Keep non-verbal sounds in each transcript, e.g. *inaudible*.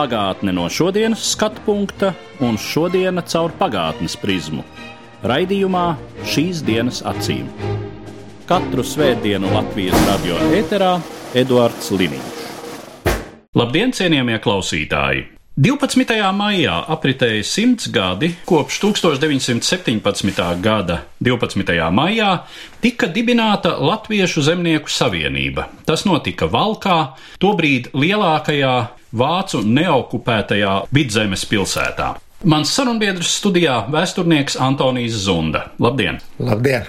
Pagātne no šodienas skatu punkta un šodienas caur pagātnes prizmu. Raidījumā šīs dienas acīm. Katru svētdienu Latvijas radio ēterā Eduards Liniņš. Labdien, cienījamie klausītāji! 12. maijā apritēja simts gadi kopš 1917. gada 12. maijā tika dibināta Latviešu zemnieku savienība. Tas notika Valkā, tobrīd lielākajā vācu neokupētajā vidzemes pilsētā. Mans sarunbiedrs studijā - vēsturnieks Antonijs Zunda. Labdien! Labdien!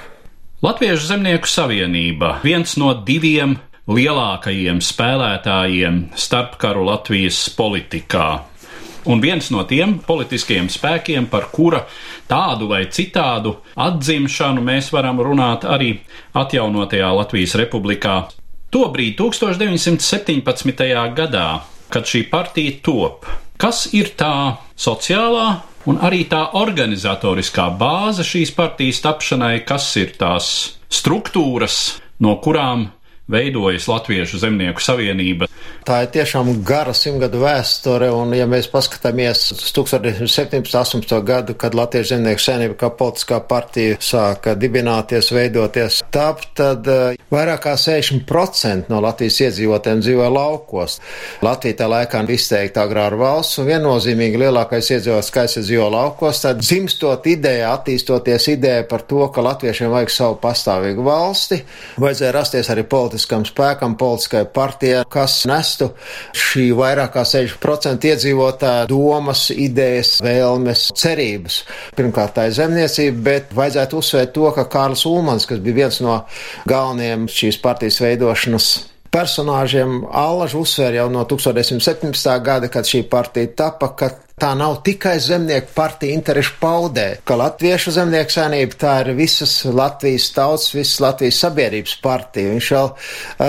Latviešu zemnieku savienība - viens no diviem lielākajiem spēlētājiem starpkaru Latvijas politikā. Un viens no tiem politiskiem spēkiem, par kura tādu vai citādu atzimšanu mēs varam runāt arī atjaunotajā Latvijas republikā. Tobrīd, 1917. gadā, kad šī partija top, kas ir tā sociālā un arī tā organizatoriskā bāze šīs partijas tapšanai, kas ir tās struktūras, no kurām veidojas Latviešu zemnieku savienība. Tā ir tiešām gara simtgadu vēsture, un ja mēs paskatāmies uz 1917. gadu, kad Latviešu zemnieku savienība kā politiskā partija sāka dibināties, veidoties, tāp, tad uh, vairāk kā 60% no Latvijas iedzīvotājiem dzīvoja laukos. Latvija tā laikā izteikti agrāra valsts, un viennozīmīgi lielākais iedzīvotājs skaits dzīvo laukos, tad dzimstot ideja, attīstoties ideja par to, ka latviešiem vajag savu pastāvīgu valsti, vajadzēja rasties arī politiskam spēkam, politiskai partijai, kas nestu šī vairāk kā 60% iedzīvotāju domas, idejas, vēlmes, cerības. Pirmkārt, tā ir zemniecība, bet vajadzētu uzsvērt to, ka Kārlis Ulmans, kas bija viens no galvenajiem šīs partijas veidošanas personāžiem, Allaž uzsvēra jau no 1917. gada, kad šī partija tapa, ka tā nav tikai zemnieku partija interešu paudē, ka Latviešu zemnieku saimnība tā ir visas Latvijas tautas, visas Latvijas sabiedrības partija. Viņš vēl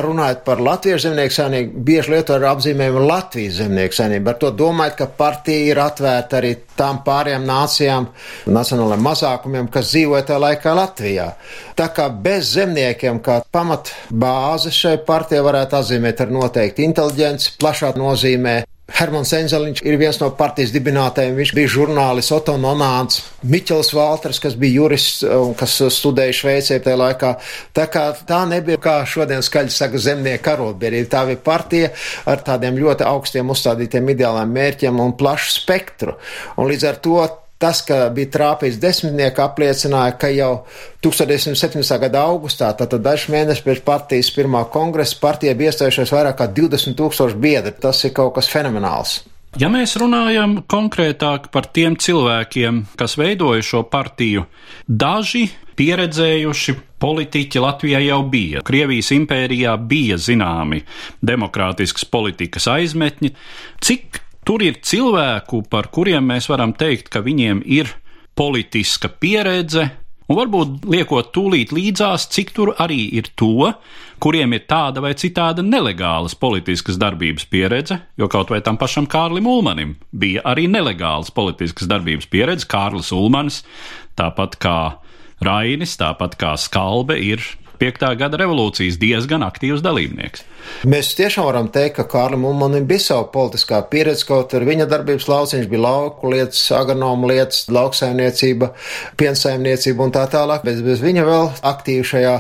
runājot par Latviešu zemnieku saimnību, bieži lieto ar apzīmējumu Latvijas zemnieku saimnību. Ar to domājot, ka partija ir atvērta arī tām pārējām nācijām, nacionālajiem mazākumiem, kas dzīvoja tajā laikā Latvijā. Tā kā bez zemniekiem, kā pamat bāze šai partijai varētu atzīmēt ar noteikti inteliģenci, plašā nozīmē, Hermans Enzeliņš ir viens no partijas dibinātājiem. Viņš bija žurnālists Otto Nonāns, Miķels Valters, kas bija jurists un kas studēja Šveicē tajā laikā. Tā kā tā nebija, kā šodien skaļi saka, zemnieku karotbiedrība. Tā bija partija ar tādiem ļoti augstiem uzstādītiem ideāliem mērķiem un plašu spektru. Un līdz ar to Tas, ka bija trāpījis desmitnieki, apliecināja, ka jau 1917. gada augustā, tātad dažs mēnešus pēc partijas pirmā kongresa, partija bija iestājušies vairāk kā 20 tūkstoši biedri. Tas ir kaut kas fenomenāls. Ja mēs runājam konkrētāk par tiem cilvēkiem, kas veidoja šo partiju, daži pieredzējuši politiķi Latvijā jau bija. Krievijas impērijā bija zināmi demokrātiskas politikas aizmetņi. Cik tur ir cilvēku, par kuriem mēs varam teikt, ka viņiem ir politiska pieredze, un varbūt liekot tūlīt līdzās, cik tur arī ir to, kuriem ir tāda vai citāda nelegālas politiskas darbības pieredze, jo kaut vai tam pašam Kārlim Ulmanim bija arī nelegālas politiskas darbības pieredze. Kārlis Ulmanis, tāpat kā Rainis, tāpat kā Skalbe, ir 5. gada revolūcijas diezgan aktīvs dalībnieks. Mēs tiešām varam teikt, ka Kārlim Ulmanim bija sava politiskā pieredze, kaut arī viņa darbības lauciņš bija lauku lietas, agronomu lietas, lauksaimniecība, piensaimniecība un tā tālāk, bet bez viņa vēl aktīvi šajā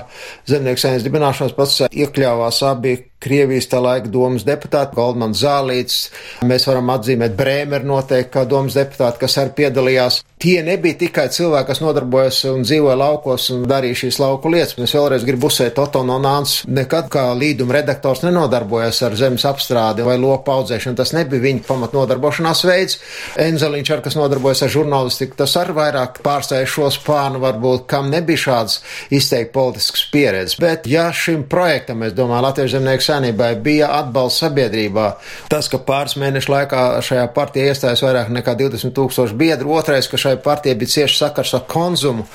zemnieku saimnes dibināšanas procesā iekļāvās abi Krievijas tā laika domas deputāti, Goldmans Zālīts, mēs varam atzīmēt Brēmeru noteikti kā domas deputāti, kas arī piedalījās. Tie nebija tikai cilvēki, kas nodarbojas un dzīvoja laukos un darīja šīs lauku lietas. Mēs vēlreiz gribu uzsvērt, Oto Nonāns nekad kā līduma redaktors nenodarbojas ar zemes apstrādi vai lopu audzēšanu. Tas nebija viņa pamat nodarbošanās veids. Enzeliņš ar kas nodarbojas ar žurnālistiku, tas ar vairāk pārstāja šo spānu, varbūt, kam nebija šāds izteikti politisks pieredzes. Bet ja šim projektam, es domāju, Latviešu zemnieku saimībai bija atbalsts sabiedrībā. Tas, ka pāris mēnešu laikā šajā partijā iestājas vairāk nekā 20 tūkstoši biedru, otrais, ka šai partijai bija cieši sakars ar konzumu,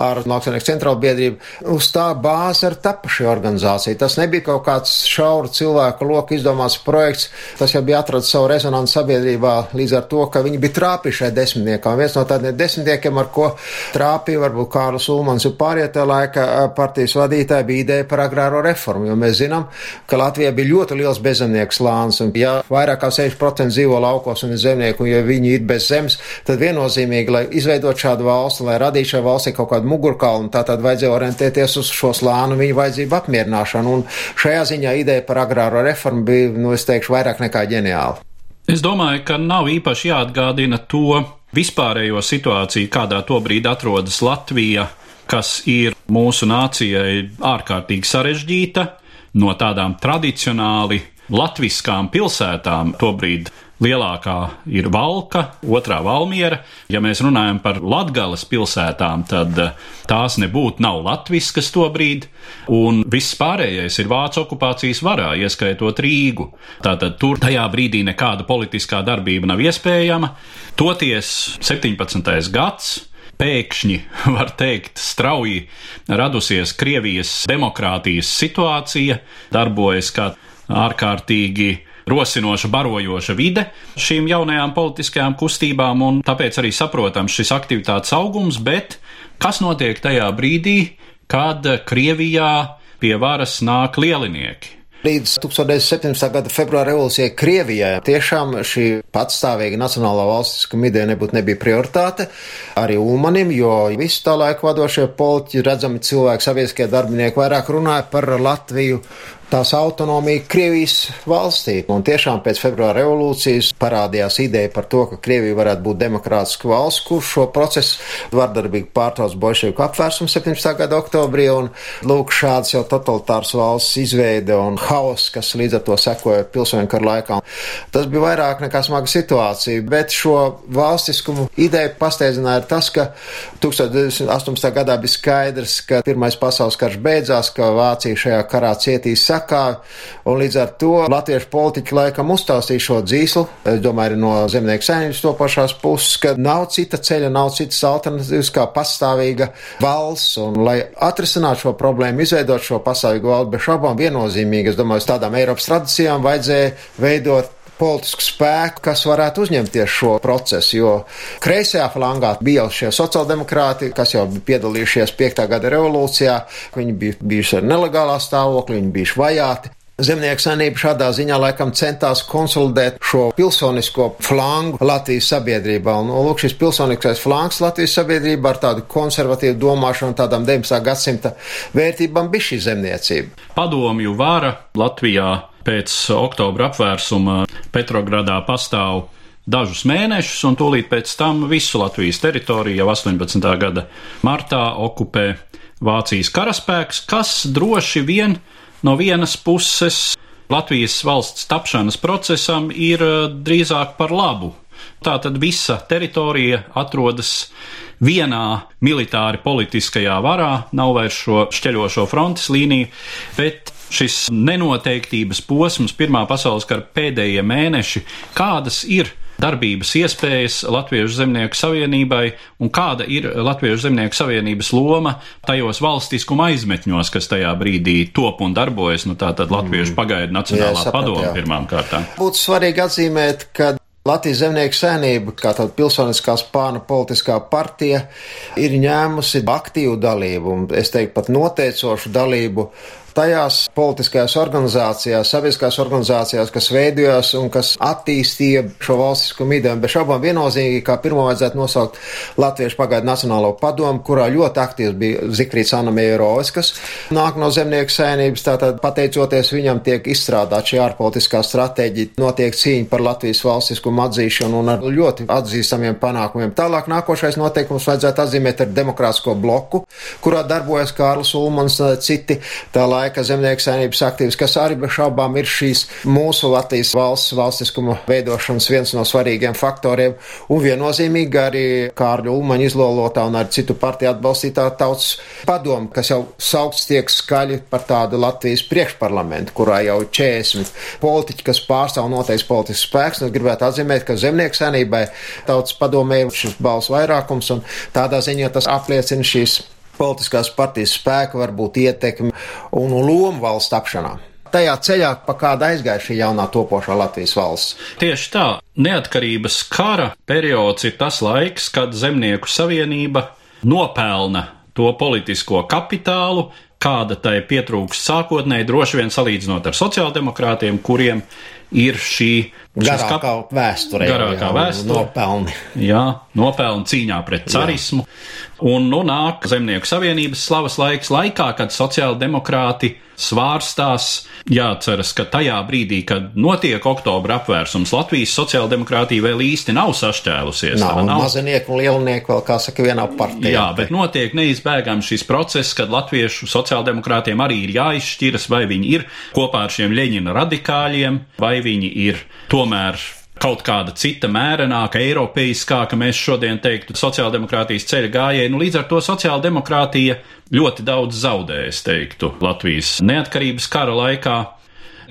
ar Lauksaimnieku centrālu biedrību. Uz tā bāze ir tapa šī organizācija. Tas nebija kaut kāds šauru cilvēku loku izdomāts projekts, tas jau bija atradis savu rezonansu sabiedrībā līdz ar to, ka viņi bija trāpījuši šai desmitniekā. Un viens no tādiem desmitniekiem, ar ko trāpīja varbūt Kārlis Ulmans un pārējie laika partijas vadītāji, bija ideja par agrāro reformu, jo mēs zinām, ka Latvijā bija ļoti liels bezzemnieku slānis, un ja vairāk kā 60% dzīvo laukos un ir zemnieku, un ja viņi ir bez zemes, tad viennozīmīgi, lai izveidot šādu valsti, lai radītu šai valstī kaut kādu mugurkaulu, tā tad vajadzēja orientēties uz šo slānu viņu vajadzību apmierināšanu, un šajā ziņā ideja par agrāro reformu bija, nu, es teikšu, vairāk nekā ģeniāla. Es domāju, ka nav īpaši jāatgādina to vispārējo situāciju, kādā tobrīd atrodas Latvija, kas ir mūsu nācijai ārkārtīgi sarežģīta, no tādām tradicionāli latviskām pilsētām tobrīd lielākā ir Valka, otrā Valmiera. Ja mēs runājam par Latgales pilsētām, tad eh, tās nebūtu nav latviskas tobrīd, un viss pārējais ir Vācu okupācijas varā, ieskaitot Rīgu. Tātad tur tajā brīdī nekāda politiskā darbība nav iespējama. Toties 17. gads pēkšņi, *laughs* var teikt, strauji radusies Krievijas demokrātijas situācija, darbojas kā ārkārtīgi rosinoša, barojoša vide šīm jaunajām politiskajām kustībām, un tāpēc arī saprotams šis aktivitātes augums, bet kas notiek tajā brīdī, kad Krievijā pie varas nāk lielinieki? Līdz 1917. gada februāra revolūcijai Krievijā tiešām šī patstāvīga nacionālā valstiskuma ideja nebūtu nebija prioritāte arī Ulmanim, jo visu tā laiku vadošie politiķi, redzami cilvēki, sabiedriskie darbinieki vairāk runāja par Latviju tās autonomiju Krievijas valstī. Un tiešām pēc februāra revolūcijas parādījās ideja par to, ka Krievija varētu būt demokrātiska valsts, kurš šo procesu vardarbīgi pārtrauc bolševiku apvērsumu 17. gada oktobrī. Un lūk, šāds jau totalitārs valsts izveide un haoss, kas līdz ar to sekoja pilsoņu karu laikā. Tas bija vairāk nekā smaga situācija, bet šo valstiskumu ideju pasteidzināja tas, ka 1918. gadā bija skaidrs, ka Pirmais pasaules karš beidzās, ka Vācija šajā karā cietīs sakā, un līdz ar to latviešu politiķi laikam uztaustīja šo dzīslu, es domāju, arī no zemnieku saimnības to pašās puses, ka nav cita ceļa, nav citas alternatīvas kā pastāvīga valsts, un lai atrisinātu šo problēmu, izveidot šo pastāvīgu valsti, bez šaubām viennozīmīgi, es domāju, uz tādām Eiropas tradīcijām vajadzēja veidot politisku spēku, kas varētu uzņemties šo procesu. Jo kreisajā flangā bija jau šie sociāldemokrāti, kas jau bija piedalījušies 5. gada revolūcijā, viņi bija bijuši ar nelegālā stāvokli, viņi bijuši vajāti. Zemnieku saimnība šādā ziņā laikam centās konsolidēt šo pilsonisko flangu Latvijas sabiedrībā. Un, lūk, šis pilsoniskais flangs Latvijas sabiedrībā ar tādu konservatīvu domāšanu, tādām 19. gadsimta vērtībām bija šī zemniecība. Padomju vara Latvijā pēc oktobra apvērsuma Petrogradā pastāv dažus mēnešus, un tūlīt pēc tam visu Latvijas teritoriju jau 18. gada martā okupē Vācijas karaspēks, kas droši vien no vienas puses Latvijas valsts tapšanas procesam ir eh, drīzāk par labu. Tātad visa teritorija atrodas vienā militāri politiskajā varā, nav vairs šo šķeļošo frontes līniju, bet šis nenoteiktības posms Pirmā pasaules kara pēdējie mēneši, kādas ir darbības iespējas Latviešu zemnieku savienībai un kāda ir Latviešu zemnieku savienības loma tajos valstiskuma aizmetņos, kas tajā brīdī top un darbojas, nu tā tad Latviešu mm. pagaidu Nacionālā jā, padoma pirmām kārtām. Būtu svarīgi atzīmēt, ka Latvijas zemnieku saimnība, kā tāda pilsoniskā spāna politiskā partija, ir ņēmusi aktīvu dalību, un es teiktu pat noteicošu dalību tajās politiskajās organizācijās, sabiedriskās organizācijās, kas veidojās un kas attīstīja šo valstiskumu ideju. Bez šaubām viennozīmīgi, kā pirmo vajadzētu nosaukt Latviešu pagaidu Nacionālo padomu, kurā ļoti aktīvs bija Zikrīts Anna Mierovis, kas nāk no zemnieku saimnības. Tātad, pateicoties viņam, tiek izstrādāta šī ārpolitiskā stratēģija, notiek cīņa par Latvijas valstiskumu atzīšanu un ar ļoti atzīstamiem panākumiem. Tālāk nākošais noteikums vajadzētu atzīmēt ar demokrātisko bloku, kurā darbojas Kārlis Ulmans, citi tā laika zemnieku saimnības aktīvs, kas arī bez šaubām ir šīs mūsu Latvijas valsts valstiskuma veidošanas viens no svarīgiem faktoriem, un viennozīmīgi arī Kārļu Ulmaņa izlolotā un arī citu partiju atbalstītā tautas padomu, kas jau saukts tiek skaļi par tādu Latvijas priekšparlamentu, kurā jau 40 politiķi, kas pārstāv noteikts politisks spēks, un es gribētu atzīmēt, ka zemnieku saimībai tautas padomē ir šis balsu vairākums, un tādā ziņā tas apliecina šīs politiskās partijas spēku, varbūt ietekmi un lomu valsts tapšanā tajā ceļā, pa kādu aizgāja šī jaunā topošā Latvijas valsts. Tieši tā, neatkarības kara periods ir tas laiks, kad Zemnieku savienība nopelna to politisko kapitālu, kāda tai pietrūkst sākotnēji, droši vien salīdzinot ar sociāldemokrātiem, kuriem ir šī garākā kap... vēsture, garākā vēsture, nopelni. Jā, nopelni cīņā pret carismu. Jā. Un nu nāk Zemnieku savienības slavas laiks laikā, kad sociāldemokrāti svārstās. Jāceras, ka tajā brīdī, kad notiek oktobra apvērsums, Latvijas sociāldemokrātija vēl īsti nav sašķēlusies. Nav, nav. mazinieki un lielnieki vēl, kā saka, vienā partijā. Jā, bet notiek neizbēgams šis process, kad latviešu sociāldemokrātiem arī ir jāizšķiras, vai viņi ir kopā ar šiem Ļeņina radikāļiem, vai viņi ir tomēr kaut kāda cita mērenāka, eiropeiskāka, mēs šodien teiktu, sociāldemokrātijas ceļa gājēji. Nu, līdz ar to sociāldemokrātija ļoti daudz zaudēja, es teiktu, Latvijas neatkarības kara laikā.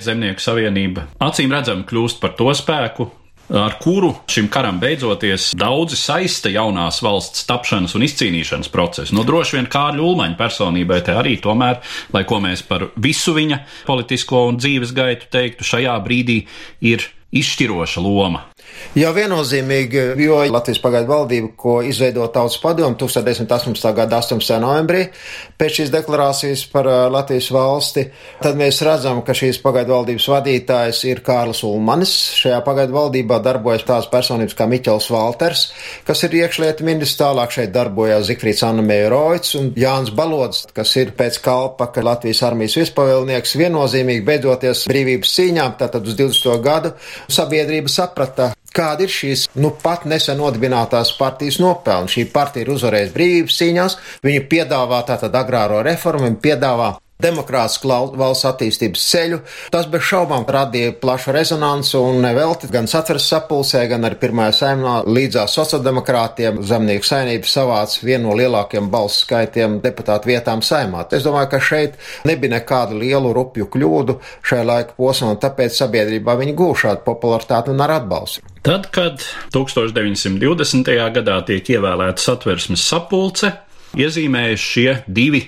Zemnieku savienība acīm redzami kļūst par to spēku, ar kuru šim karam beidzoties daudzi saista jaunās valsts tapšanas un izcīnīšanas procesu. Nu, droši vien Kārļa Ulmaņa personībai te arī tomēr, lai ko mēs par visu viņa politisko un dzīves gaitu teiktu, šajā brīdī ir izšķiroša loma. Jā, viennozīmīgi, jo Latvijas pagaidu valdība, ko izveido Tautas padomu 1918. gada 18. novembrī, pēc šīs deklarācijas par Latvijas valsti, tad mēs redzam, ka šīs pagaidu valdības vadītājs ir Kārlis Ulmanis. Šajā pagaidu valdībā darbojas tās personības kā Miķels Valters, kas ir iekšlietu ministrs, tālāk šeit darbojās Zikfrīds Anna Meiroits un Jānis Balods, kas ir pēc kalpa, ka Latvijas armijas virspavēlnieks viennozīmīgi beidoties brīvības cīņām, tātad uz 20. gadu sabiedrība saprata, kāda ir šīs nu pat nesen nodibinātās partijas nopelni. Šī partija ir uzvarējusi brīvības cīņās, viņa piedāvā tātad agrāro reformu, viņa piedāvā demokrātisku valsts attīstības ceļu. Tas bez šaubām radīja plašu rezonansu un nevelti gan satveres sapulcē, gan arī pirmajā saimnā līdzās sociāldemokrātiem zemnieku saimnību savāca vienu no lielākiem balsu skaitiem deputātu vietām saimā. Es domāju, ka šeit nebija nekādu lielu rupju kļūdu šajā laika posmā, un tāpēc sabiedrībā viņi gūšādu popularitāti un ar atbalstu. Tad, kad 1920. gadā tiek ievēlēta satversmes sapulce, iezīmējas šie divi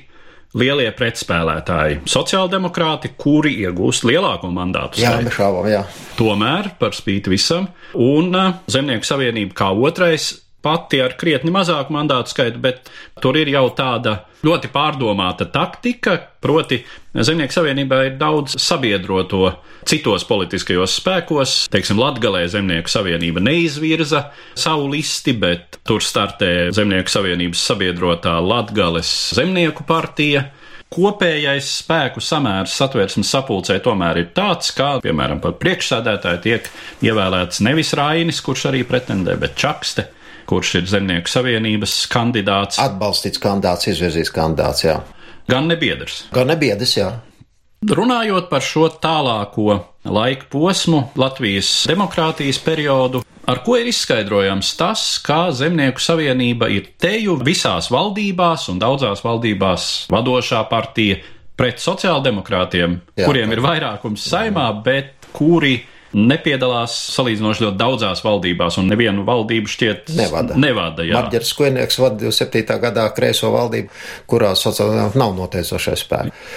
lielie pretspēlētāji - sociāldemokrāti, kuri iegūst lielāko mandātu skaitu. Jā, nešaubām, jā. Tomēr, par spīti visam, un uh, Zemnieku savienība kā otrais pati ar krietni mazāku mandātu skaitu, bet tur ir jau tāda ļoti pārdomāta taktika, proti Zemnieku savienībā ir daudz sabiedroto citos politiskajos spēkos. Teiksim, Latgalē Zemnieku savienība neizvirza savu listi, bet tur startē Zemnieku savienības sabiedrotā Latgales zemnieku partija. Kopējais spēku samērs satversmes sapulcē tomēr ir tāds, kā, piemēram, par priekšsādētāju tiek ievēlēts nevis Rainis, kurš arī pretendē, bet Čakste kurš ir Zemnieku savienības kandidāts. Atbalstīts kandidāts, izvirzīts kandidāts, jā. Gan nebiedrs. Gan nebiedrs, jā. Runājot par šo tālāko laika posmu, Latvijas demokrātijas periodu, ar ko ir izskaidrojams tas, kā Zemnieku savienība ir teju visās valdībās un daudzās valdībās vadošā partija pret sociāldemokrātiem, Jā, kuriem ir vairākums saimā, bet kuri nepiedalās salīdzinoši ļoti daudzās valdībās, un nevienu valdību šķiet nevada. nevada Marģers Skujnieks vada 27. gadā kreiso valdību, kurā sociāldemokrāti nav noteicošais spēks.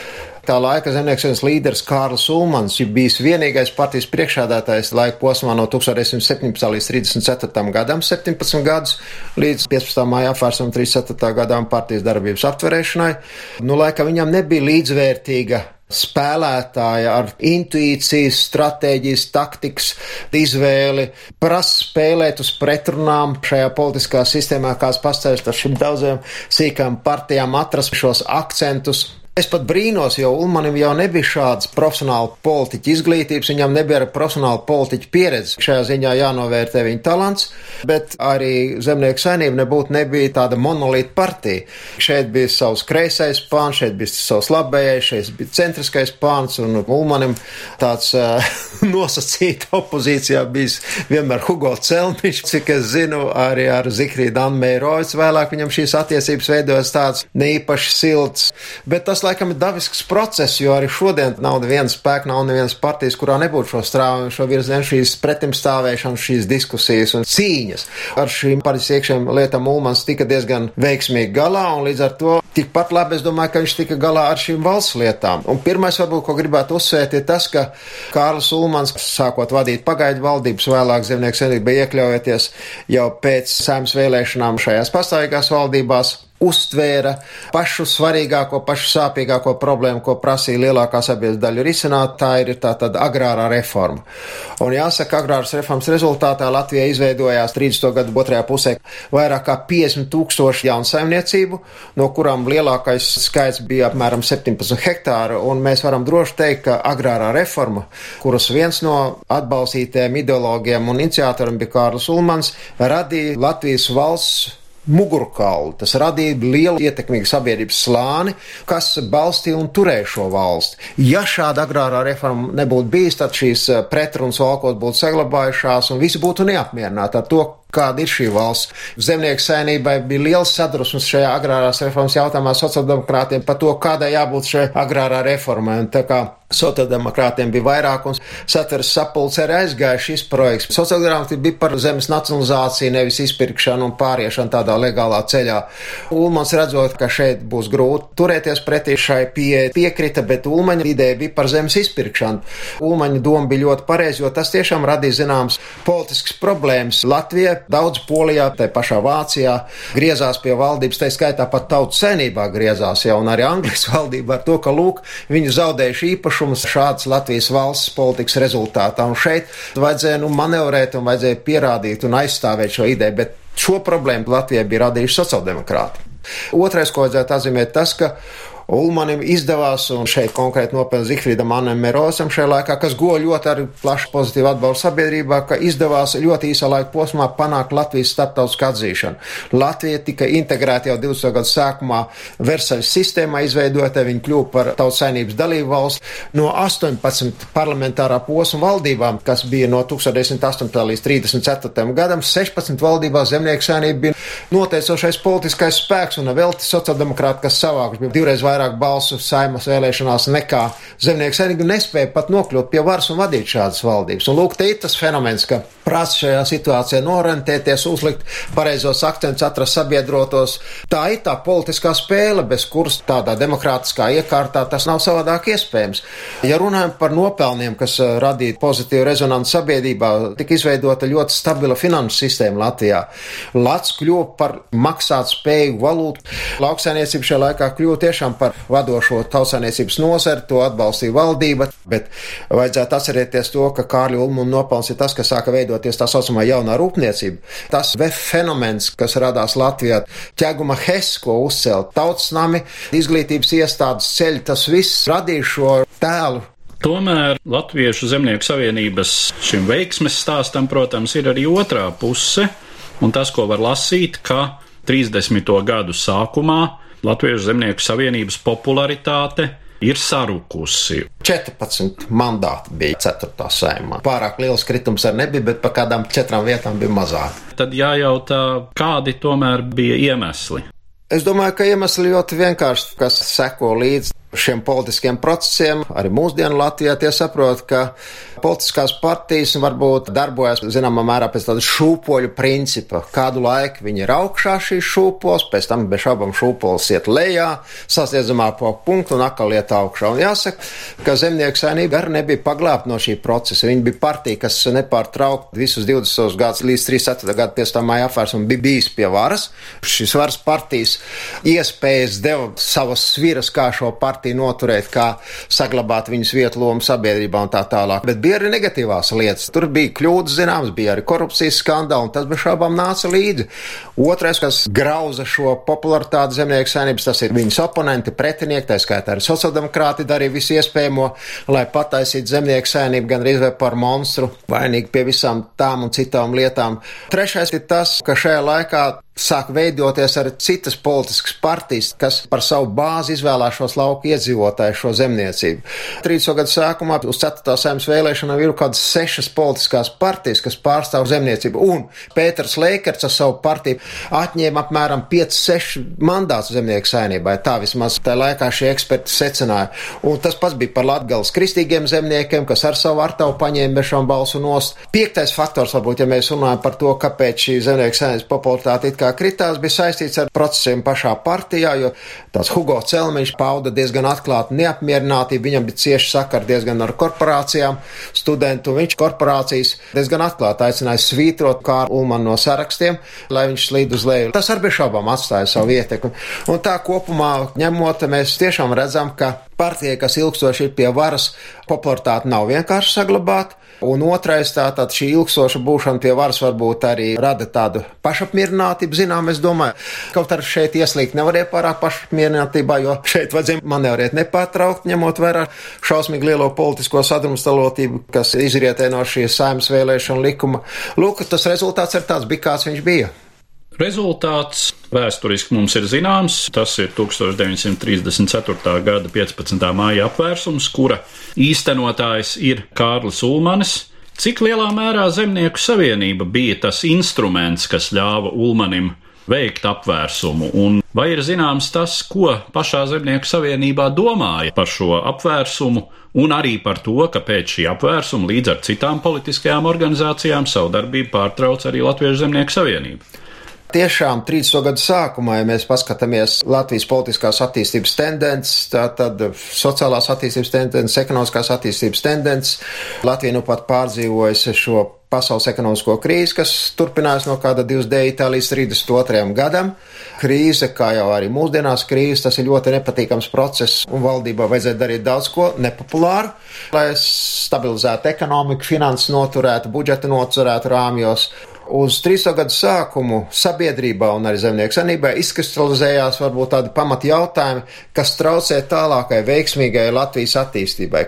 Tā laika zemnieks līderis Kārls Ulmans ir bijis vienīgais partijas priekšādātājs laika posmā no 1917. līdz 34. gadam, 17 gadus, līdz 15. maijā apvērsam 34. gadām partijas darbības aptverēšanai. Nu, laika viņam nebija līdzvērtīga spēlētāja ar intuīcijas, stratēģijas, taktikas izvēli, prasa spēlēt uz pretrunām šajā politiskā sistēmā, kāds pastāvst ar šīm daudziem sīkām partijām, atrast šos akcentus. Es pat brīnos, jo Ulmanim jau nebija šāds profesionāla politiķa izglītības, viņam nebija profesionāla politiķa pieredze. Šajā ziņā jānovērtē viņa talants, bet arī zemnieku saimnība nebūtu nebija tāda monolīta partija. Šeit bija savs kreisais pāns, šeit bija savs labējais, šeit bija centriskais pāns, un Ulmanim tāds uh, *laughs* nosacīta opozīcijā bijis vienmēr Hugo Celmiņš, cik es zinu, arī ar Zikrīdu Anmērojas vēlāk viņam šīs attiecības veidojas tāds neīpaši silts. Bet tas, laikam ir dabisks process, jo arī šodien nav neviena spēka, nav nevienas partijas, kurā nebūtu šo strāvu, šo virzienu, šīs pretimstāvēšanas, šīs diskusijas un cīņas. Ar šīm partijas iekšējām lietām Ulmans tika diezgan veiksmīgi galā, un līdz ar to tikpat labi es domāju, ka viņš tika galā ar šīm valsts lietām. Un pirmais, varbūt, ko gribētu uzsvērt, ir tas, ka Kārlis Ulmans, sākot vadīt pagaidu valdības, vēlāk zemnieku senība iekļaujoties jau pēc saimnes vēlēšanām šajās pastāvīgās valdībās, uztvēra pašu svarīgāko, pašu sāpīgāko problēmu, ko prasīja lielākā sabiedrības daļa risināt, tā ir tā tad agrārā reforma. Un jāsaka, agrāras reformas rezultātā Latvijā izveidojās 30. gadu otrajā pusē vairāk kā 50 tūkstoši jaunu saimniecību, no kurām lielākais skaits bija apmēram 17 hektāru, un mēs varam droši teikt, ka agrārā reforma, kuras viens no atbalstītiem ideologiem un iniciatoriem bija Kārlis Ulmans, radīja Latvijas valsts mugurkaulu. Tas radīja lielu ietekmīgu sabiedrības slāni, kas balstīja un turēja šo valsti. Ja šāda agrārā reforma nebūtu bijis, tad šīs eh, pretrunas valkot būtu saglabājušās un visi būtu neapmierināti ar to, kāda ir šī valsts. Zemnieku saimnībai bija liels sadrusmes šajā agrārās reformas jautājumā sociāldemokrātiem par to, kādai jābūt šai agrārā reformai. Un tā kā sociāldemokrātiem bija vairāk un satveres sapulce arī aizgāja šis projekts. Sociāldemokrāti bija par zemes nacionalizāciju, nevis izpirkšanu un pāriešanu tādā legālā ceļā. Ulmans redzot, ka šeit būs grūti turēties pretī šai pieeja, piekrita, bet Ulmaņa ideja bija par zemes izpirkšanu. Ulmaņa doma bija ļoti pareiza, jo tas tiešām radīja zināmas politiskas problēmas Latvijai Daudz Polijā, tā pašā Vācijā griezās pie valdības, tā skaitā pat tautas senībā griezās jau, un arī Anglijas *laughs* valdība ar to, ka, lūk, viņi zaudējuši īpašumus šādas Latvijas valsts politikas rezultātā. Un šeit vajadzēja nu, manevrēt un vajadzēja pierādīt un aizstāvēt šo ideju, bet šo problēmu Latvijai bija radījuši sociāldemokrāti. Otrais, ko vajadzētu atzīmēt, tas, ka Ulmanim izdevās, un šeit konkrēti nopelna Zifrīdam Annam Merosam šajā laikā, kas go ļoti arī plašu pozitīvu atbalstu sabiedrībā, ka izdevās ļoti īsā laika posmā panākt Latvijas starptautisku atzīšanu. Latvija tika integrēta jau 20. gadu sākumā Versaļas sistēmā izveidota, viņa kļuva par tautsainības dalību valsts. No 18 parlamentārā posma valdībām, kas bija no 1908. līdz 34. gadam, 16 valdībā zemnieku saimnība bija noteicošais politiskais spēks un vēl sociāldemokrāti, kas savāks bija divreiz vairāk vairāk balsu saimas vēlēšanās nekā zemnieku saimnieki nespēja pat nokļūt pie varas un vadīt šādas valdības. Un lūk, te ir tas fenomens, ka prasa šajā situācijā norentēties, uzlikt pareizos akcentus, atrast sabiedrotos. Tā ir tā politiskā spēle, bez kuras tādā demokrātiskā iekārtā tas nav savādāk iespējams. Ja runājam par nopelniem, kas uh, radīja pozitīvu rezonanci sabiedrībā, tika izveidota ļoti stabila finanšu sistēma Latvijā. Lats kļuva par maksāt spēju valūtu. Lauksainiecība šajā laikā kļuva tiešām par vadošo tautsāniecības nozari, to atbalstīja valdība, bet vajadzētu atcerēties to, ka Kārļa Ulmuna nopelns ir tas, kas sāka veidoties tā saucamā jaunā rūpniecība. Tas fenomens, kas radās Latvijā, ķeguma hes, ko uzcelt tautas nami, izglītības iestādes ceļi, tas viss radīja šo tēlu Tomēr Latviešu zemnieku savienības šim veiksmes stāstam, protams, ir arī otrā puse, un tas, ko var lasīt, ka 30. gadu sākumā Latviešu zemnieku savienības popularitāte ir sarukusi. 14 mandāti bija 4. saimā. Pārāk liels kritums arī nebija, bet pa kādām četrām vietām bija mazāk. Tad jājautā, kādi tomēr bija iemesli. Es domāju, ka iemesli ļoti vienkārši, kas seko līdzi šiem politiskiem procesiem, arī mūsdienu Latvijā, tie saprot, ka politiskās partijas varbūt darbojas zināmā mērā pēc tāda šūpoļu principa. Kādu laiku viņi ir augšā šīs šūpoles, pēc tam bez šaubām šūpoles iet lejā, sasniedzamā punktu un atkal iet augšā. Un jāsaka, ka zemnieku saimnība arī nebija paglābta no šī procesa. Viņa bija partija, kas nepārtraukti visus 20 gadus līdz 34. gadu pēc tam māja apvērsuma bija bijis pie varas. Šis varas partijas iespējas deva savas sviras, kā šo partiju partiju noturēt, kā saglabāt viņas vietu lomu sabiedrībā un tā tālāk. Bet bija arī negatīvās lietas. Tur bija kļūdas zināmas, bija arī korupcijas skandāli, un tas bez šaubām nāca līdzi. Otrais, kas grauza šo popularitāti zemnieku saimnības, tas ir viņas oponenti, pretinieki, tā skaitā arī sociāldemokrāti darīja visu iespējamo, lai pataisītu zemnieku saimnību gan arī par monstru, vainīgi pie visām tām un citām lietām. Trešais ir tas, ka šajā laikā sāk veidoties arī citas politiskas partijas, kas par savu bāzi izvēlās šos lauku iedzīvotāju, šo zemniecību. 30. gadu sākumā uz 4. saimnes vēlēšanām ir kādas sešas politiskās partijas, kas pārstāv zemniecību, un Pēters Leikers ar savu partiju atņēma apmēram 5-6 mandātus zemnieku saimnībai. Tā vismaz tajā laikā šie eksperti secināja. Un tas pats bija par Latgales kristīgiem zemniekiem, kas ar savu artavu paņēma bešām balsu nost. Piektais faktors, varbūt, ja mēs runājam par to, kāpēc šī zemnieku saimnes popularitāte it kā kā kritās, bija saistīts ar procesiem pašā partijā, jo tāds Hugo Celmiņš pauda diezgan atklāti neapmierinātību, viņam bija cieši sakari diezgan ar korporācijām, studentu, viņš korporācijas diezgan atklāti aicināja svītrot Kārlu Ulmanu no sarakstiem, lai viņš slīd uz leju. Tas ar bez šaubām atstāja savu ietekmi. Un tā kopumā ņemot, mēs tiešām redzam, ka partijai, kas ilgstoši ir pie varas, popularitāte nav vienkārši saglabāta. Un otrais, tātad šī ilgstoša būšana pie varas varbūt arī rada tādu pašapmierinātību, zinām, es domāju. Kaut arī šeit ieslīgt nevarēja pārāk pašapmierinātībā, jo šeit vajadzēja manevrēt nepārtraukt, ņemot vērā šausmīgi lielo politisko sadrumstalotību, kas izrietē no šīs saimnes vēlēšana likuma. Lūk, tas rezultāts ir tāds bija, kāds viņš bija. Rezultāts vēsturiski mums ir zināms. Tas ir 1934. gada 15. māja apvērsums, kura īstenotājs ir Kārlis Ulmanis. Cik lielā mērā Zemnieku savienība bija tas instruments, kas ļāva Ulmanim veikt apvērsumu, un vai ir zināms tas, ko pašā Zemnieku savienībā domāja par šo apvērsumu, un arī par to, ka pēc šī apvērsuma līdz ar citām politiskajām organizācijām savu darbību pārtrauc arī Latviešu Zemnieku savienība. Tiešām 30. gadu sākumā, ja mēs paskatāmies Latvijas politiskās attīstības tendences, tad sociālās attīstības tendences, ekonomiskās attīstības tendences, Latvija nu pat pārdzīvojusi šo pasaules ekonomisko krīzi, kas turpinājās no kāda 29. līdz 32. gadam. Krīze, kā jau arī mūsdienās krīze, tas ir ļoti nepatīkams process, un valdībā vajadzēja darīt daudz ko nepopulāru, lai stabilizētu ekonomiku, finanses noturētu, budžeta noturētu rāmjos. Uz 30. gadu sākumu sabiedrībā un arī zemnieku sanībā izkristalizējās varbūt tādi pamat jautājumi, kas traucē tālākai veiksmīgai Latvijas attīstībai.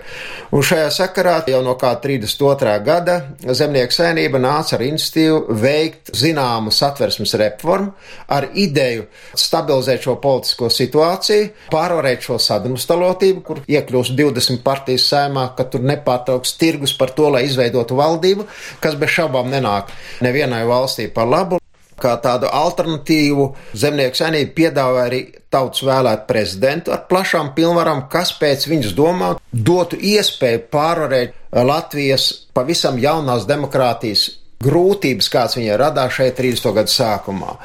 Un šajā sakarā jau no kā 32. gada zemnieku saimnība nāca ar institīvu veikt zināmu satversmes reformu ar ideju stabilizēt šo politisko situāciju, pārvarēt šo sadrumstalotību, kur iekļūst 20 partijas saimā, ka tur nepārtrauks tirgus par to, lai izveidotu valdību, kas bez šaubām nenāk nevienam vienai valstī par labu. Kā tādu alternatīvu zemnieku saimnību piedāvāja arī tautas vēlēt prezidentu ar plašām pilnvarām, kas pēc viņas domā dotu iespēju pārvarēt Latvijas pavisam jaunās demokrātijas grūtības, kāds viņai radās šeit 30. gadu sākumā.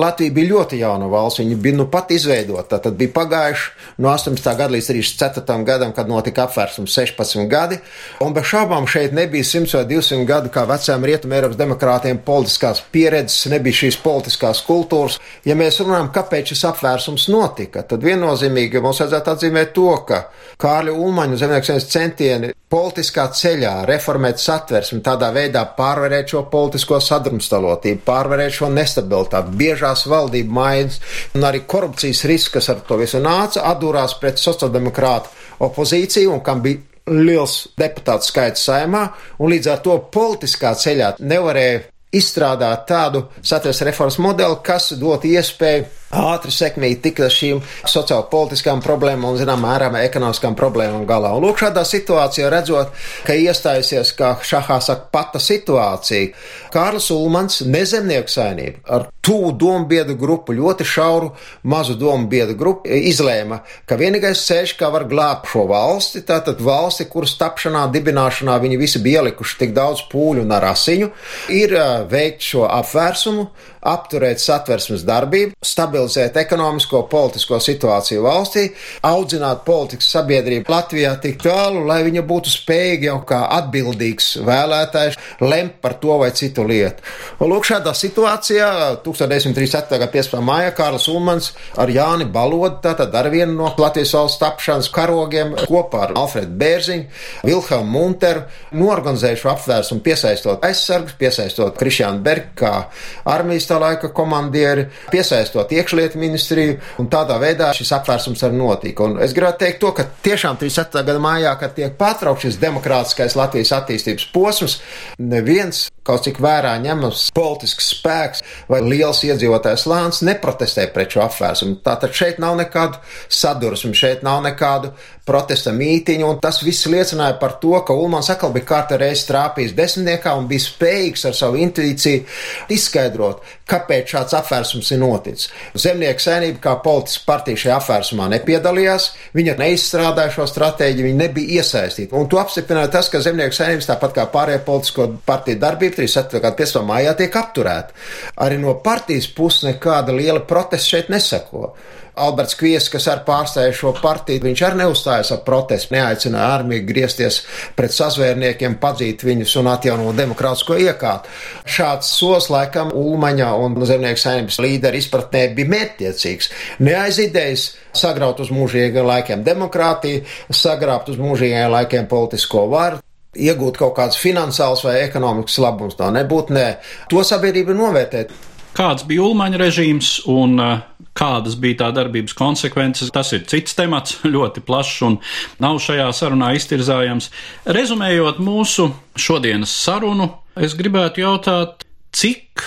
Latvija bija ļoti jauna valsts, viņa bija nu pat izveidota, tad bija pagājuši no 18. gada līdz 34. gadam, kad notika apvērsums 16 gadi, un bez šaubām šeit nebija 100 vai 200 gadu kā vecām rietumu Eiropas demokrātiem politiskās pieredzes, nebija šīs politiskās kultūras. Ja mēs runājam, kāpēc šis apvērsums notika, tad viennozīmīgi mums vajadzētu atzīmēt to, ka Kārļa Ulmaņa zemnieksienas centieni politiskā ceļā reformēt satversmi, tādā veidā pārvarēt šo politisko sadrumstalotību, pārvarēt šo nestabilitāti, biežās valdību maiņas un arī korupcijas risks, kas ar to visu nāca, atdūrās pret sociāldemokrātu opozīciju un kam bija liels deputātu skaits saimā, un līdz ar to politiskā ceļā nevarēja izstrādāt tādu satversmes reformas modeli, kas dot iespēju ātri sekmīgi tikt ar šīm sociālo politiskām problēmām un, zinām, mērām ekonomiskām problēmām galā. Un lūk, šādā situācijā redzot, ka iestājusies, kā šahā saka, pata situācija, Kārlis Ulmans, nezemnieku saimnība ar tuvu domu biedu grupu, ļoti šauru, mazu domu biedu grupu, izlēma, ka vienīgais ceļš, kā var glābt šo valsti, tātad valsti, kuras tapšanā, dibināšanā viņi visi bija ielikuši tik daudz pūļu un ar asiņu, ir veikt šo apvērsumu, apturēt satversmes darbību, stabilizēt ekonomisko, politisko situāciju valstī, audzināt politikas sabiedrību Latvijā tik tālu, lai viņa būtu spējīga jau kā atbildīgs vēlētājs lemt par to vai citu lietu. Un lūk, šādā situācijā 1937. gada 15. maijā Kārlis Ulmans ar Jāni Balodu, tātad ar vienu no Latvijas valsts tapšanas karogiem, kopā ar Alfredu Bērziņu, Vilhelmu Munteru, norganizējuši apvērsumu piesaistot aizsargus, piesaistot Krišānu Bergu kā armijas tā laika komandieri, piesaistot iekšlietu ministriju, un tādā veidā šis apvērsums arī notika. Un es gribētu teikt to, ka tiešām 37. gada mājā, kad tiek pārtraukts šis demokrātiskais Latvijas attīstības posms, neviens kaut cik vērā ņemams politisks spēks vai liels iedzīvotājs lāns neprotestē pret šo apvērsumu. Tātad šeit nav nekādu sadursmi, šeit nav nekādu protesta mītiņu, un tas viss liecināja par to, ka Ulmans atkal bija kārta reiz trāpījis desmitniekā un bija spējīgs ar savu intuīciju izskaidrot, kāpēc šāds apvērsums ir noticis. Zemnieku saimnība kā politiska partija šajā apvērsumā nepiedalījās, viņa neizstrādāja šo stratēģiju, viņa nebija iesaistīta. Un to apstiprināja tas, ka zemnieku saimnības, tāpat kā pārējie politisko partiju darbība, 37. gada 15. maijā tiek apturēta. Arī no partijas puses nekāda liela protesta šeit nesako. Alberts Kvies, kas ar pārstāja šo partiju, viņš arī neuzstājas ar protestu, neaicināja armiju griezties pret sazvērniekiem, padzīt viņus un atjaunot demokrātisko iekārtu. Šāds solis laikam Ulmaņa un zemnieku saimnes līderi izpratnē bija mērķtiecīgs. Neaiz idejas sagraut uz mūžīgiem laikiem demokrātiju, sagrābt uz mūžīgiem laikiem politisko varu, iegūt kaut kāds finansiāls vai ekonomikas labums. Tā nebūtu, nē. To sabiedrība novērtē. Kāds bija Ulmaņa režīms un uh, kādas bija tā darbības konsekvences, tas ir cits temats, *laughs* ļoti plašs un nav šajā sarunā iztirzājams. Rezumējot mūsu šodienas sarunu, es gribētu jautāt, cik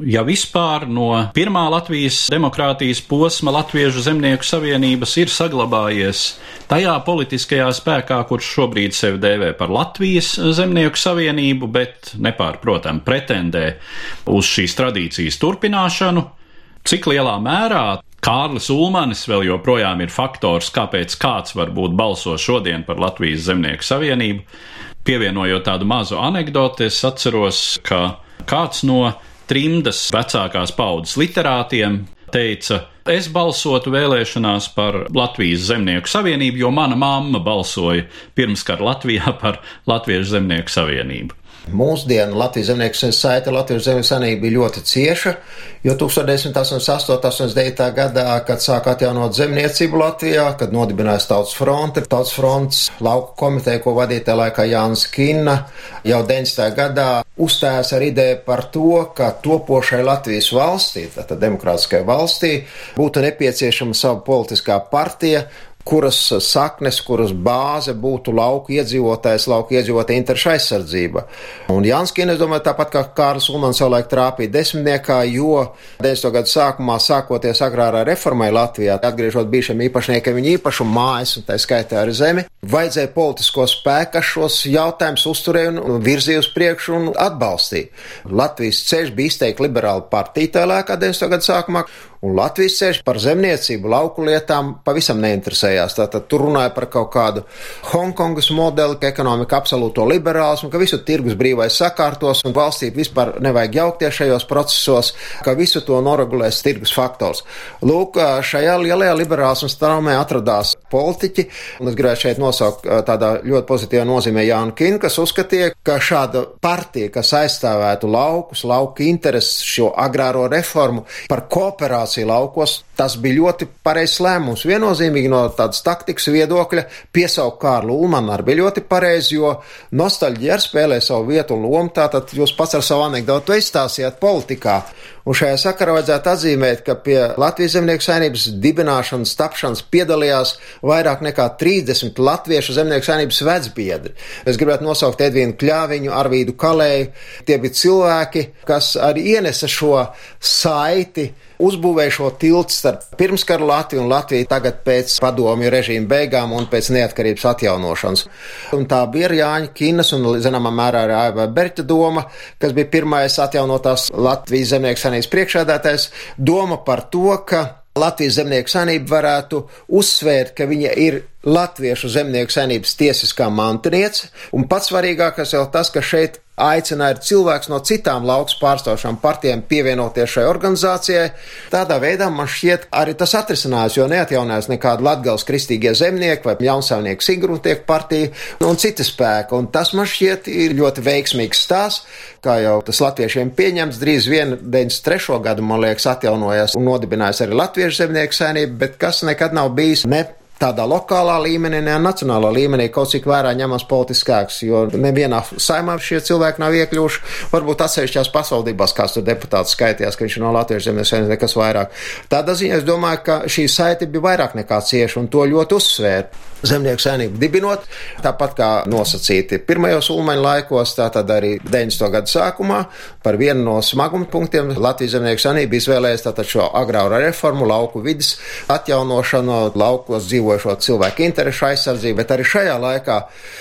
ja vispār no pirmā Latvijas demokrātijas posma Latviešu zemnieku savienības ir saglabājies tajā politiskajā spēkā, kurš šobrīd sevi dēvē par Latvijas zemnieku savienību, bet nepārprotam pretendē uz šīs tradīcijas turpināšanu, cik lielā mērā Kārlis Ulmanis vēl joprojām ir faktors, kāpēc kāds varbūt balso šodien par Latvijas zemnieku savienību. Pievienojot tādu mazu anekdoti, es atceros, ka kāds no trimdas vecākās paudzes literātiem teica, es balsotu vēlēšanās par Latvijas Zemnieku savienību, jo mana mamma balsoja pirmskar Latvijā par Latviešu Zemnieku savienību. Mūsdienu Latvijas zemnieku saita Latvijas zemnieku sanība bija ļoti cieša, jo 1988. 89. gadā, kad sāka atjaunot zemniecību Latvijā, kad nodibināja Tautas fronte, Tautas fronts lauku komiteja, ko vadīja tajā laikā Jānis Kinna, jau 90. gadā uzstājās ar ideju par to, ka topošai Latvijas valstī, tātad demokrātiskai valstī, būtu nepieciešama sava politiskā partija, kuras saknes, kuras bāze būtu lauku iedzīvotājs, lauku iedzīvotāja interešu aizsardzība. Un Janskina, es domāju, tāpat kā Kārlis Ulmans savulaik trāpīja desmitniekā, jo 90. gadu sākumā, sākoties agrārā reformai Latvijā, atgriežot bijušiem īpašniekiem viņa īpašumu mājas, un tā skaitā arī zemi, vajadzēja politisko spēku, kas šos jautājumus uzturēja un virzīja uz priekšu un atbalstīja. Latvijas ceļš bija izteikti liberāla partija tajā laikā, 90. gadu sākumā, Un Latvijas ceļš par zemniecību, lauku lietām pavisam neinteresējās. Tātad tur runāja par kaut kādu Hongkongas modeli, ka ekonomika absolūto liberālismu, ka visu tirgus brīvais sakārtos un valstī vispār nevajag jaukties šajos procesos, ka visu to noregulēs tirgus faktors. Lūk, šajā lielajā liberālismu straumē atradās politiķi, un es gribētu šeit nosaukt tādā ļoti pozitīvā nozīmē Jānu Kinu, kas uzskatīja, ka šāda partija, kas aizstāvētu laukus, lauku intereses, šo agrāro reformu par kooperāciju, situācija laukos, tas bija ļoti pareizs lēmums. Viennozīmīgi no tādas taktikas viedokļa piesaukt Kārlu Ulmanu arī bija ļoti pareizi, jo nostalģija arī spēlē savu vietu un lomu. Tātad jūs pats ar savu anekdotu izstāstījāt politikā. Un šajā sakarā vajadzētu atzīmēt, ka pie Latvijas zemnieku saimnības dibināšanas, tapšanas piedalījās vairāk nekā 30 latviešu zemnieku saimnības vecbiedri. Es gribētu nosaukt Edvīnu Kļāviņu, Arvīdu Kalēju. Tie bija cilvēki, kas arī ienesa šo saiti uzbūvēja šo tiltu starp pirmskaru Latviju un Latviju tagad pēc padomju režīma beigām un pēc neatkarības atjaunošanas. Un tā bija Jāņa Kinas un, zināmā mērā, arī Aiva Berta doma, kas bija pirmais atjaunotās Latvijas zemnieku sanīs priekšādātais, doma par to, ka Latvijas zemnieku saimnība varētu uzsvērt, ka viņa ir Latviešu zemnieku saimnības tiesiskā mantiniece, un pats svarīgākais jau tas, ka šeit aicināja cilvēks no citām lauks pārstāvšām partijām pievienoties šai organizācijai. Tādā veidā man šķiet arī tas atrisinājās, jo neatjaunās nekāda Latgals kristīgie zemnieki vai jaunsaimnieku Sigruntiek partija un citi spēki. Un tas man šķiet ir ļoti veiksmīgs stāsts, kā jau tas latviešiem pieņems. Drīz vien 93. gadu, man liekas, atjaunojās un nodibinājās arī Latviešu zemnieku saimnība, bet kas nekad nav bijis ne tādā lokālā līmenī, ne nacionālā līmenī kaut cik vērā ņemams politiskāks, jo nevienā saimā šie cilvēki nav iekļuvuši. Varbūt atsevišķās pašvaldībās kāds tur deputāts skaitījās, ka viņš ir no Latvijas zemes nekas vairāk. Tādā ziņā es domāju, ka šī saite bija vairāk nekā cieša un to ļoti uzsvēra. Zemnieku saimnieku dibinot, tāpat kā nosacīti pirmajos ulmaņa laikos, tātad arī 90. gadu sākumā, par vienu no smaguma punktiem Latvijas zemnieku saimnieka izvēlējās tātad šo agrāro reformu, lauku vidas atjaunošanu, laukos dzīvošo cilvēku interešu aizsardzību, bet arī šajā laikā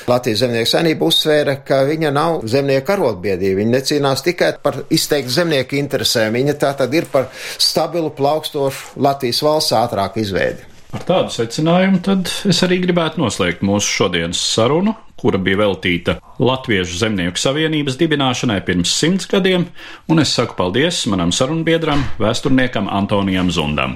Latvijas zemnieku saimnieka uzsvēra, ka viņa nav zemnieku arotbiedrība, viņa necīnās tikai par izteikti zemnieku interesēm, viņa tātad ir par stabilu, plaukstošu Latvijas valsts ātrāku izveidi. Ar tādu secinājumu tad es arī gribētu noslēgt mūsu šodienas sarunu, kura bija veltīta Latviešu zemnieku savienības dibināšanai pirms simts gadiem, un es saku paldies manam sarunbiedram, vēsturniekam Antonijam Zundam.